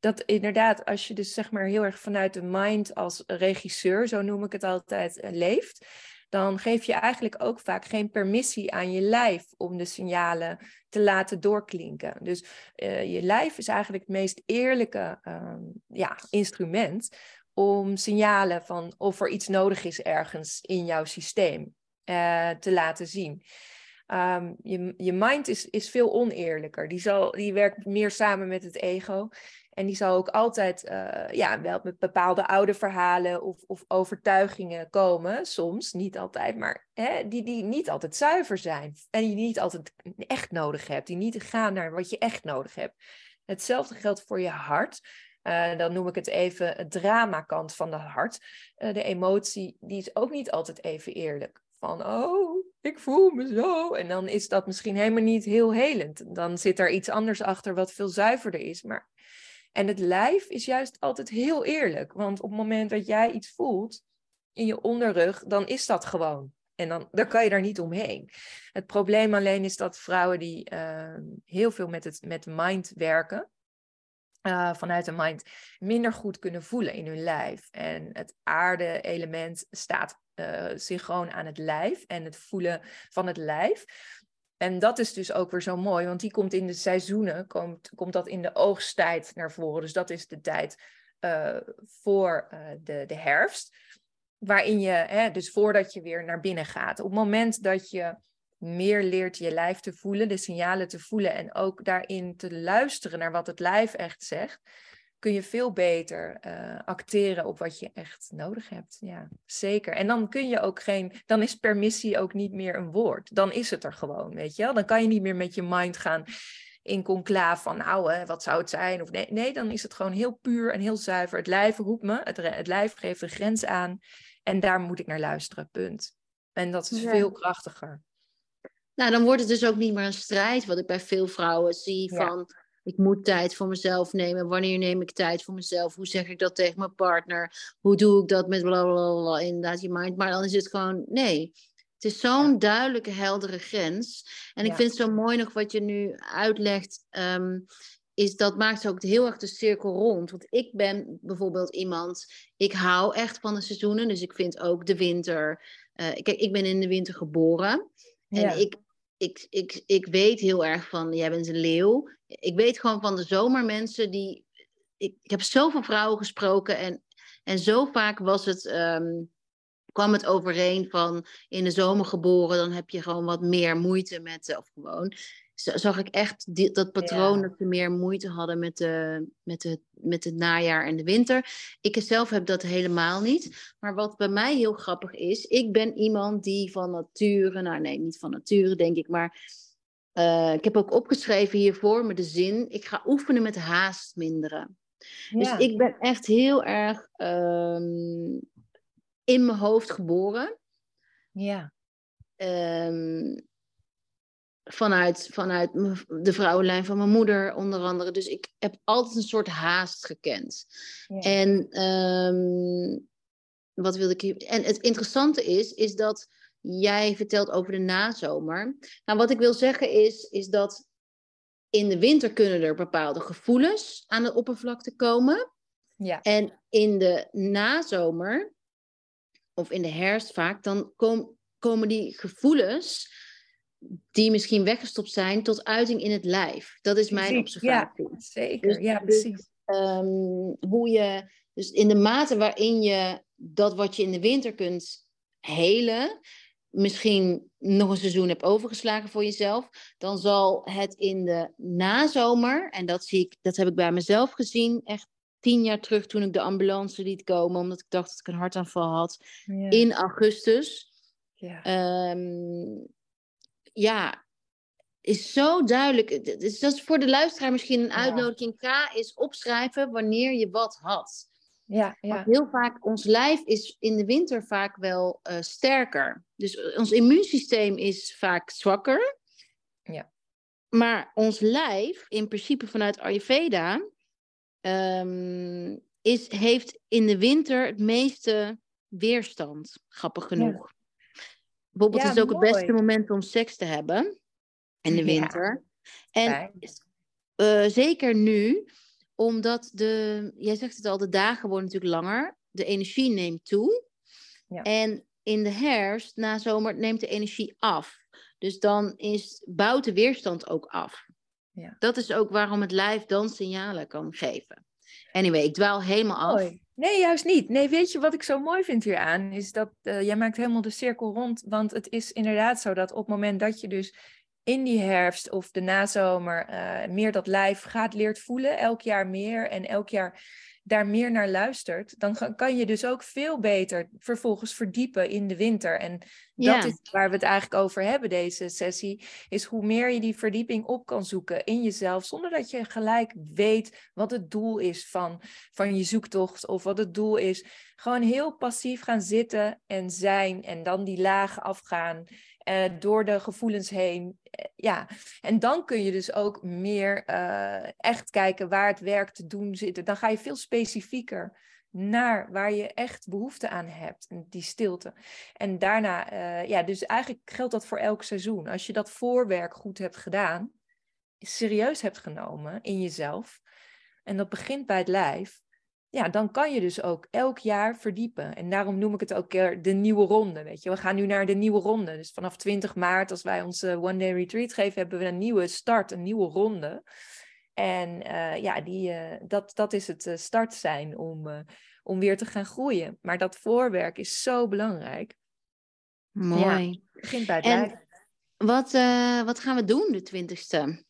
B: Dat inderdaad, als je dus zeg maar heel erg vanuit de mind als regisseur, zo noem ik het altijd, uh, leeft dan geef je eigenlijk ook vaak geen permissie aan je lijf om de signalen te laten doorklinken. Dus uh, je lijf is eigenlijk het meest eerlijke ehm, ja, instrument om signalen van of er iets nodig is ergens in jouw systeem uh, te laten zien. Um, je, je mind is, is veel oneerlijker. Die, zal, die werkt meer samen met het ego. En die zal ook altijd uh, ja, wel met bepaalde oude verhalen of, of overtuigingen komen, soms, niet altijd, maar hè, die, die niet altijd zuiver zijn. En die niet altijd echt nodig hebt, die niet gaan naar wat je echt nodig hebt. Hetzelfde geldt voor je hart. Uh, dan noem ik het even het drama-kant van het hart. Uh, de emotie, die is ook niet altijd even eerlijk. Van, oh, ik voel me zo. En dan is dat misschien helemaal niet heel helend. Dan zit er iets anders achter wat veel zuiverder is. Maar en het lijf is juist altijd heel eerlijk. Want op het moment dat jij iets voelt in je onderrug, dan is dat gewoon. En dan, dan kan je daar niet omheen. Het probleem alleen is dat vrouwen die uh, heel veel met, het, met mind werken, uh, vanuit de mind, minder goed kunnen voelen in hun lijf. En het aarde-element staat uh, synchroon aan het lijf en het voelen van het lijf. En dat is dus ook weer zo mooi, want die komt in de seizoenen, komt, komt dat in de oogsttijd naar voren. Dus dat is de tijd uh, voor de, de herfst. Waarin je, hè, dus voordat je weer naar binnen gaat. Op het moment dat je meer leert je lijf te voelen, de signalen te voelen en ook daarin te luisteren naar wat het lijf echt zegt, kun je veel beter uh, acteren op wat je echt nodig hebt. Ja, zeker. En dan kun je ook geen, dan is permissie ook niet meer een woord. Dan is het er gewoon, weet je wel. Dan kan je niet meer met je mind gaan in conclave van, nou, hè, wat zou het zijn? Of nee, nee, dan is het gewoon heel puur en heel zuiver. Het lijf roept me, het, het lijf geeft de grens aan en daar moet ik naar luisteren, punt. En dat is veel krachtiger.
A: Nou, dan wordt het dus ook niet meer een strijd, wat ik bij veel vrouwen zie van ik moet tijd voor mezelf nemen. Wanneer neem ik tijd voor mezelf? Hoe zeg ik dat tegen mijn partner? Hoe doe ik dat met blablabla? Inderdaad, je mind. Maar dan is het gewoon, nee. Het is zo'n duidelijke, heldere grens. En ik vind het zo mooi nog wat je nu uitlegt. Um, is dat maakt ook heel erg de cirkel rond. Want ik ben bijvoorbeeld iemand, ik hou echt van de seizoenen. Dus ik vind ook de winter. Uh, kijk, ik ben in de winter geboren. En ik, ik, ik, ik weet heel erg van, jij bent een leeuw. Ik weet gewoon van de zomermensen die. Ik, heb zoveel vrouwen gesproken en, en zo vaak was het, um, kwam het overeen van in de zomer geboren, dan heb je gewoon wat meer moeite met, of gewoon, zag ik echt die, dat patroon dat ze meer moeite hadden met, de, met, de, met het najaar en de winter. Ik zelf heb dat helemaal niet. Maar wat bij mij heel grappig is, ik ben iemand die van nature, nou nee, niet van nature denk ik, maar uh, ik heb ook opgeschreven hiervoor met de zin, ik ga oefenen met haast minderen. Dus ik ben echt heel erg um, in mijn hoofd geboren.
B: Ja.
A: Um, vanuit, vanuit de vrouwenlijn van mijn moeder, onder andere. Dus ik heb altijd een soort haast gekend. Ja. En um, wat wilde ik hier? En het interessante is, is dat jij vertelt over de nazomer. Nou, wat ik wil zeggen is, is dat in de winter kunnen er bepaalde gevoelens aan de oppervlakte komen.
B: Ja.
A: En in de nazomer, of in de herfst vaak, dan kom, komen die gevoelens die misschien weggestopt zijn tot uiting in het lijf. Dat is mijn observatie.
B: Ja, zeker. Dus, ja, dus, precies.
A: Um, hoe je, dus in de mate waarin je dat wat je in de winter kunt helen, misschien nog een seizoen hebt overgeslagen voor jezelf, dan zal het in de nazomer, en dat zie ik, dat heb ik bij mezelf gezien, echt tien jaar terug toen ik de ambulance liet komen, omdat ik dacht dat ik een hartaanval had, ja. in augustus. Ja. Um, ja, is zo duidelijk. Dus dat is voor de luisteraar misschien een uitnodiging. Ga eens opschrijven wanneer je wat had.
B: Ja, ja.
A: Want heel vaak, ons lijf is in de winter vaak wel uh, sterker. Dus ons immuunsysteem is vaak zwakker.
B: Ja.
A: Maar ons lijf, in principe vanuit Ayurveda, um, is, heeft in de winter het meeste weerstand. Grappig genoeg. Bijvoorbeeld ja, is het ook mooi. het beste moment om seks te hebben in de winter. Ja. En uh, zeker nu, omdat de, jij zegt het al, de dagen worden natuurlijk langer, de energie neemt toe. Ja. En in de herfst, na zomer, neemt de energie af. Dus dan is, bouwt de weerstand ook af. Ja. Dat is ook waarom het lijf dan signalen kan geven. Anyway, ik dwaal helemaal af.
B: Nee, juist niet. Nee, weet je wat ik zo mooi vind hier aan? Is dat uh, jij maakt helemaal de cirkel rond. Want het is inderdaad zo dat op het moment dat je dus in die herfst of de nazomer uh, meer dat lijf gaat leert voelen, elk jaar meer en elk jaar daar meer naar luistert, dan kan je dus ook veel beter vervolgens verdiepen in de winter. En dat is waar we het eigenlijk over hebben, deze sessie, is hoe meer je die verdieping op kan zoeken in jezelf, zonder dat je gelijk weet wat het doel is van, van je zoektocht of wat het doel is. Gewoon heel passief gaan zitten en zijn en dan die lagen afgaan uh, door de gevoelens heen. Eh, ja, en dan kun je dus ook meer uh, echt kijken waar het werk te doen zit. Dan ga je veel specifieker naar waar je echt behoefte aan hebt, die stilte. En daarna, ja, dus eigenlijk geldt dat voor elk seizoen. Als je dat voorwerk goed hebt gedaan, serieus hebt genomen in jezelf, en dat begint bij het lijf, ja, dan kan je dus ook elk jaar verdiepen. En daarom noem ik het ook de nieuwe ronde. Weet je, we gaan nu naar de nieuwe ronde. Dus vanaf 20 maart, als wij onze One Day Retreat geven, hebben we een nieuwe start, een nieuwe ronde. En uh, ja, die, uh, dat, dat is het uh, start zijn om, om weer te gaan groeien. Maar dat voorwerk is zo belangrijk.
A: Mooi. Ja,
B: begint bij het en
A: wat, wat gaan we doen de 20ste?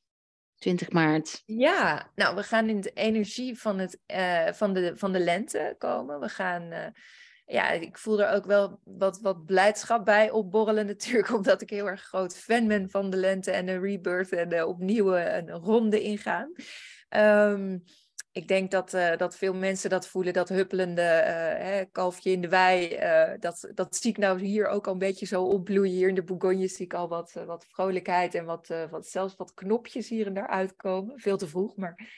A: 20 maart.
B: Ja, nou, we gaan in de energie van, het, uh, van, de, van de lente komen. We gaan, uh, ja, ik voel er ook wel wat, wat blijdschap bij opborrelen natuurlijk, [LAUGHS] omdat ik heel erg groot fan ben van de lente en de rebirth en de opnieuw een ronde ingaan. Um, ik denk dat, uh, dat veel mensen dat voelen, dat huppelende uh, hè, kalfje in de wei. Uh, dat, dat zie ik nou hier ook al een beetje zo opbloeien. Hier in de Bourgogne zie ik al wat, wat vrolijkheid en wat, wat, zelfs wat knopjes hier en daar uitkomen. Veel te vroeg, maar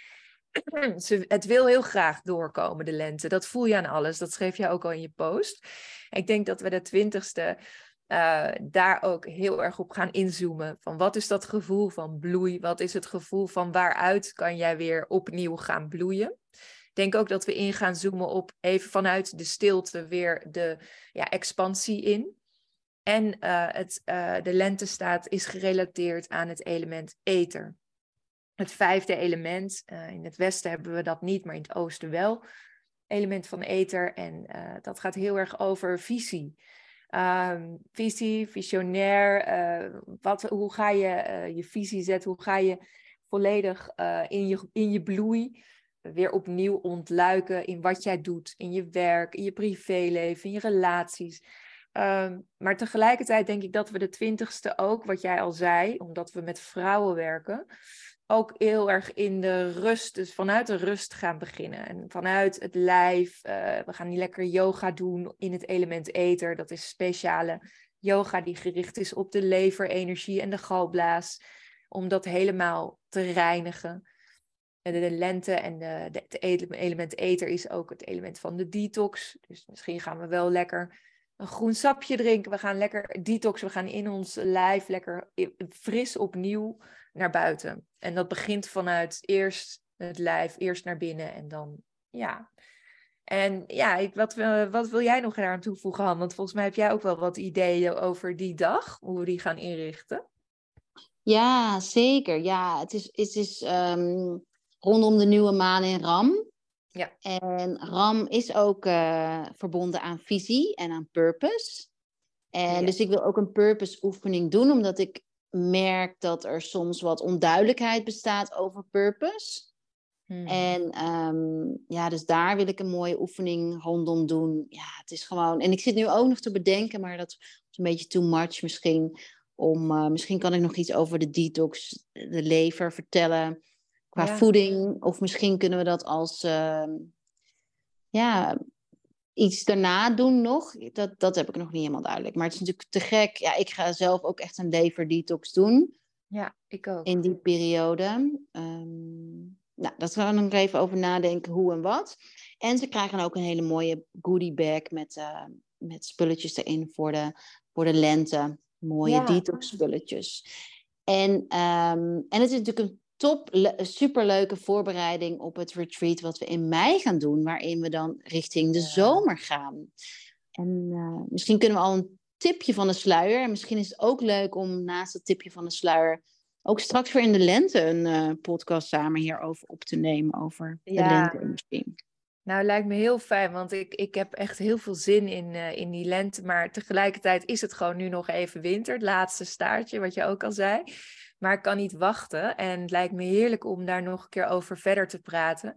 B: [CLEARS THROAT] ze, het wil heel graag doorkomen, de lente. Dat voel je aan alles. Dat schreef jij ook al in je post. Ik denk dat we de twintigste uh, daar ook heel erg op gaan inzoomen. Van wat is dat gevoel van bloei? Wat is het gevoel van waaruit kan jij weer opnieuw gaan bloeien? Ik denk ook dat we in gaan zoomen op even vanuit de stilte weer de ja, expansie in. En uh, het, uh, de lentestaat is gerelateerd aan het element ether. Het vijfde element, in het westen hebben we dat niet, maar in het oosten wel. Element van ether. En dat gaat heel erg over visie. Um, visie, visionair. Uh, wat, hoe ga je uh, je visie zetten? Hoe ga je volledig uh, in, je, in je bloei weer opnieuw ontluiken in wat jij doet, in je werk, in je privéleven, in je relaties. Um, maar tegelijkertijd denk ik dat we de twintigste ook, wat jij al zei, omdat we met vrouwen werken, ook heel erg in de rust, dus vanuit de rust gaan beginnen. En vanuit het lijf, uh, we gaan niet lekker yoga doen in het element ether. Dat is speciale yoga die gericht is op de leverenergie en de galblaas. Om dat helemaal te reinigen. En de, lente en de, de, het element ether is ook het element van de detox. Dus misschien gaan we wel lekker een groen sapje drinken. We gaan lekker detox. We gaan in ons lijf lekker fris opnieuw naar buiten. En dat begint vanuit eerst het lijf, eerst naar binnen en dan, ja. En ja, wat, wat wil jij nog eraan toevoegen, Han? Want volgens mij heb jij ook wel wat ideeën over die dag, hoe we die gaan inrichten.
A: Ja, zeker. Ja, het is, het is um, rondom de nieuwe maan in Ram. Ja. En RAM is ook uh, verbonden aan visie en aan purpose. En dus ik wil ook een purpose oefening doen, omdat ik merk dat er soms wat onduidelijkheid bestaat over purpose. Hmm. En um, ja, dus daar wil ik een mooie oefening rondom doen. Ja, het is gewoon. En ik zit nu ook nog te bedenken, maar dat is een beetje too much misschien. Om, uh, misschien kan ik nog iets over de detox, de lever vertellen qua voeding. Of misschien kunnen we dat als uh, ja, iets daarna doen nog. Dat, dat heb ik nog niet helemaal duidelijk. Maar het is natuurlijk te gek. Ja, ik ga zelf ook echt een leverdetox doen.
B: Ja, ik ook.
A: In die periode. Um, nou, dat gaan we nog even over nadenken hoe en wat. En ze krijgen ook een hele mooie goodie bag met, uh, met spulletjes erin voor de, voor de lente. Mooie detox spulletjes. En, um, en het is natuurlijk een top, superleuke voorbereiding op het retreat wat we in mei gaan doen, waarin we dan richting de zomer gaan. En uh, misschien kunnen we al een tipje van de sluier. En misschien is het ook leuk om naast het tipje van de sluier ook straks weer in de lente een uh, podcast samen hierover op te nemen. Over de lente misschien.
B: Nou, lijkt me heel fijn, want ik, ik heb echt heel veel zin in, uh, in die lente. Maar tegelijkertijd is het gewoon nu nog even winter, het laatste staartje, wat je ook al zei. Maar ik kan niet wachten en het lijkt me heerlijk om daar nog een keer over verder te praten.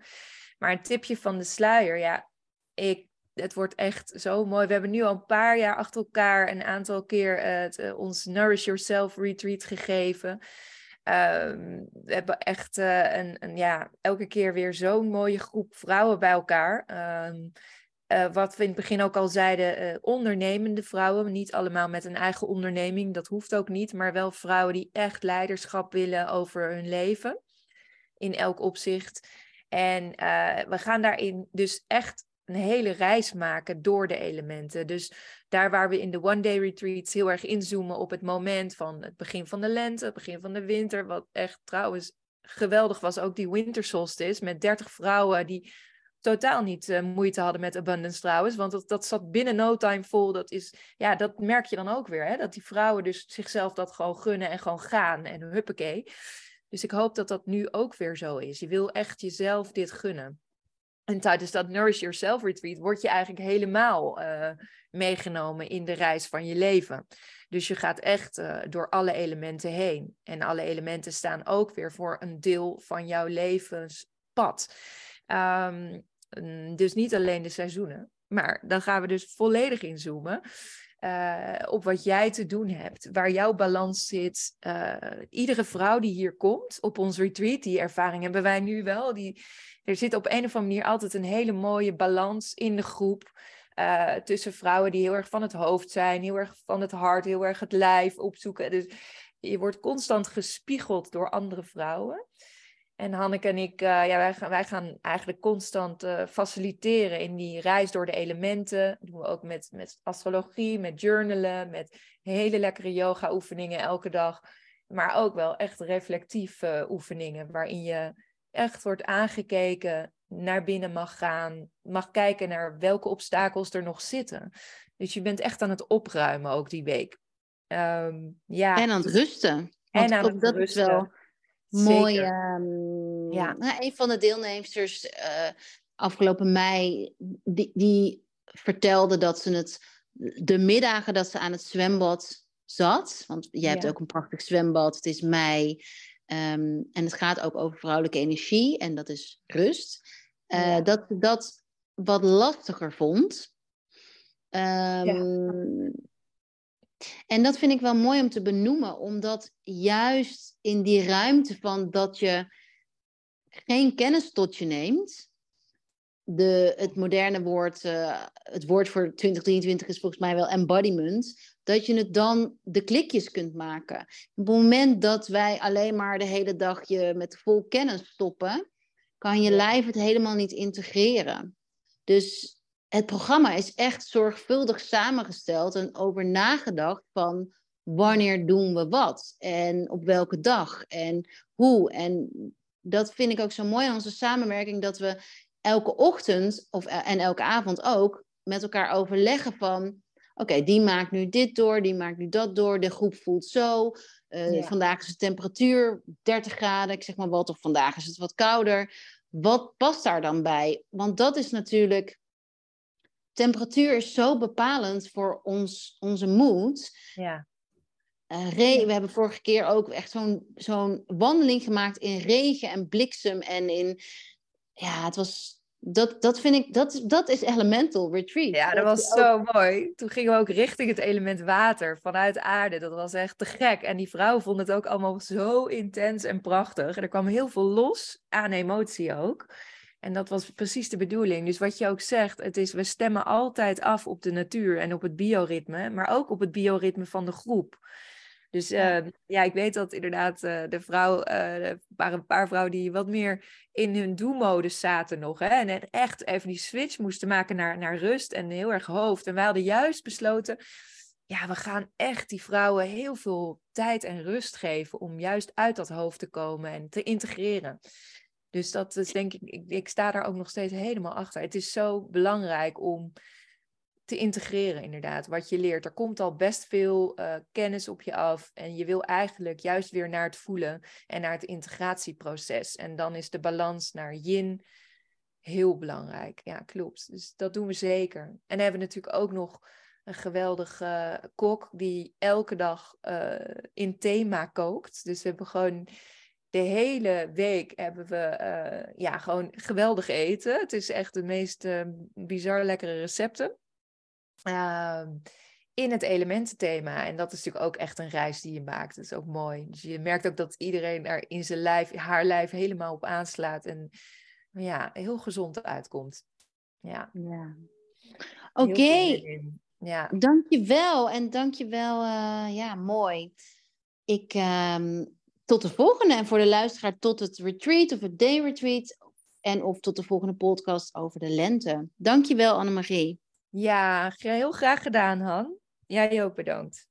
B: Maar een tipje van de sluier, ja, ik, het wordt echt zo mooi. We hebben nu al een paar jaar achter elkaar een aantal keer uh, het, uh, ons Nourish Yourself retreat gegeven. Um, we hebben echt uh, een, een, ja, elke keer weer zo'n mooie groep vrouwen bij elkaar. Um, uh, wat we in het begin ook al zeiden, uh, ondernemende vrouwen. Niet allemaal met een eigen onderneming, dat hoeft ook niet. Maar wel vrouwen die echt leiderschap willen over hun leven. In elk opzicht. En we gaan daarin dus echt een hele reis maken door de elementen. Dus daar waar we in de one-day retreats heel erg inzoomen op het moment van het begin van de lente, het begin van de winter, wat echt trouwens geweldig was, ook die winter solstice met 30 vrouwen die totaal niet uh, moeite hadden met abundance trouwens, want dat, dat zat binnen no time vol. Dat is, ja, dat merk je dan ook weer, hè? dat die vrouwen dus zichzelf dat gewoon gunnen en gewoon gaan en huppakee. Dus ik hoop dat dat nu ook weer zo is. Je wil echt jezelf dit gunnen. En tijdens dat Nourish Yourself Retreat word je eigenlijk helemaal uh, meegenomen in de reis van je leven. Dus je gaat echt uh, door alle elementen heen. En alle elementen staan ook weer voor een deel van jouw levenspad. Um, dus niet alleen de seizoenen. Maar dan gaan we dus volledig inzoomen. Uh, op wat jij te doen hebt, waar jouw balans zit. Uh, iedere vrouw die hier komt op ons retreat, die ervaring hebben wij nu wel. Die, er zit op een of andere manier altijd een hele mooie balans in de groep. Uh, tussen vrouwen die heel erg van het hoofd zijn, heel erg van het hart, heel erg het lijf opzoeken. Dus je wordt constant gespiegeld door andere vrouwen. En Hanneke en ik, uh, ja, wij, gaan, wij gaan eigenlijk constant uh, faciliteren in die reis door de elementen. Dat doen we ook met, met astrologie, met journalen, met hele lekkere yoga-oefeningen elke dag. Maar ook wel echt reflectieve oefeningen, waarin je echt wordt aangekeken, naar binnen mag gaan, mag kijken naar welke obstakels er nog zitten. Dus je bent echt aan het opruimen ook die week. Um, ja.
A: En aan het rusten.
B: en aan het
A: dat
B: rusten.
A: Is wel mooi. Um,
B: ja.
A: Nou, een van de deelnemsters uh, afgelopen mei, die, die vertelde dat ze het de middagen dat ze aan het zwembad zat, want jij hebt
B: Ja.
A: ook een prachtig zwembad, het is mei. Um, en het gaat ook over vrouwelijke energie en dat is rust. Uh,
B: Ja.
A: Dat ze dat wat lastiger vond. Um, En dat vind ik wel mooi om te benoemen, omdat juist in die ruimte van dat je geen kennis tot je neemt, de, het moderne woord, uh, het woord voor 2023 is volgens mij wel embodiment, dat je het dan de klikjes kunt maken. Op het moment dat wij alleen maar de hele dag je met vol kennis stoppen, kan je lijf het helemaal niet integreren. Dus het programma is echt zorgvuldig samengesteld en over nagedacht van wanneer doen we wat en op welke dag en hoe. En dat vind ik ook zo mooi aan onze samenwerking, dat we elke ochtend of, en elke avond ook met elkaar overleggen van oké, okay, die maakt nu dit door, die maakt nu dat door, de groep voelt zo. Uh, ja. Vandaag is de temperatuur 30 graden, ik zeg maar wat, of vandaag is het wat kouder. Wat past daar dan bij? Want dat is natuurlijk temperatuur is zo bepalend voor ons, onze moed.
B: Ja.
A: Uh, re- we hebben vorige keer ook echt zo'n zo'n wandeling gemaakt in regen en bliksem en in... Ja, het was... Dat, dat vind ik... Dat, dat is elemental retreat.
B: Ja, dat, was zo ook... mooi. Toen gingen we ook richting het element water vanuit aarde. Dat was echt te gek. En die vrouwen vonden het ook allemaal zo intens en prachtig. En er kwam heel veel los aan emotie ook. En dat was precies de bedoeling. Dus wat je ook zegt, het is, we stemmen altijd af op de natuur en op het bioritme, maar ook op het bioritme van de groep. Dus uh, ja, ik weet dat inderdaad uh, de vrouw, uh, er waren een paar vrouwen die wat meer in hun do-modus zaten nog. Hè? En echt even die switch moesten maken naar, naar rust en heel erg hoofd. En wij hadden juist besloten, ja, we gaan echt die vrouwen heel veel tijd en rust geven om juist uit dat hoofd te komen en te integreren. Dus dat is denk ik, ik, ik sta daar ook nog steeds helemaal achter. Het is zo belangrijk om te integreren, inderdaad. Wat je leert. Er komt al best veel uh, kennis op je af. En je wil eigenlijk juist weer naar het voelen en naar het integratieproces. En dan is de balans naar yin heel belangrijk. Ja, klopt. Dus dat doen we zeker. En dan hebben we natuurlijk ook nog een geweldige kok die elke dag uh, in thema kookt. Dus we hebben gewoon de hele week hebben we uh, ja, gewoon geweldig eten. Het is echt de meest uh, bizar lekkere recepten. Uh, in het elemententhema. En dat is natuurlijk ook echt een reis die je maakt. Dat is ook mooi. Dus je merkt ook dat iedereen er in zijn lijf, haar lijf helemaal op aanslaat. En ja, heel gezond uitkomt. Ja.
A: ja. Oké. Okay. Ja. Dankjewel. En dankjewel. Uh, ja, mooi. Ik, um, tot de volgende. En voor de luisteraar tot het retreat of het day retreat. En of tot de volgende podcast over de lente. Dankjewel Annemarie.
B: Ja, heel graag gedaan Han. Jij ook bedankt.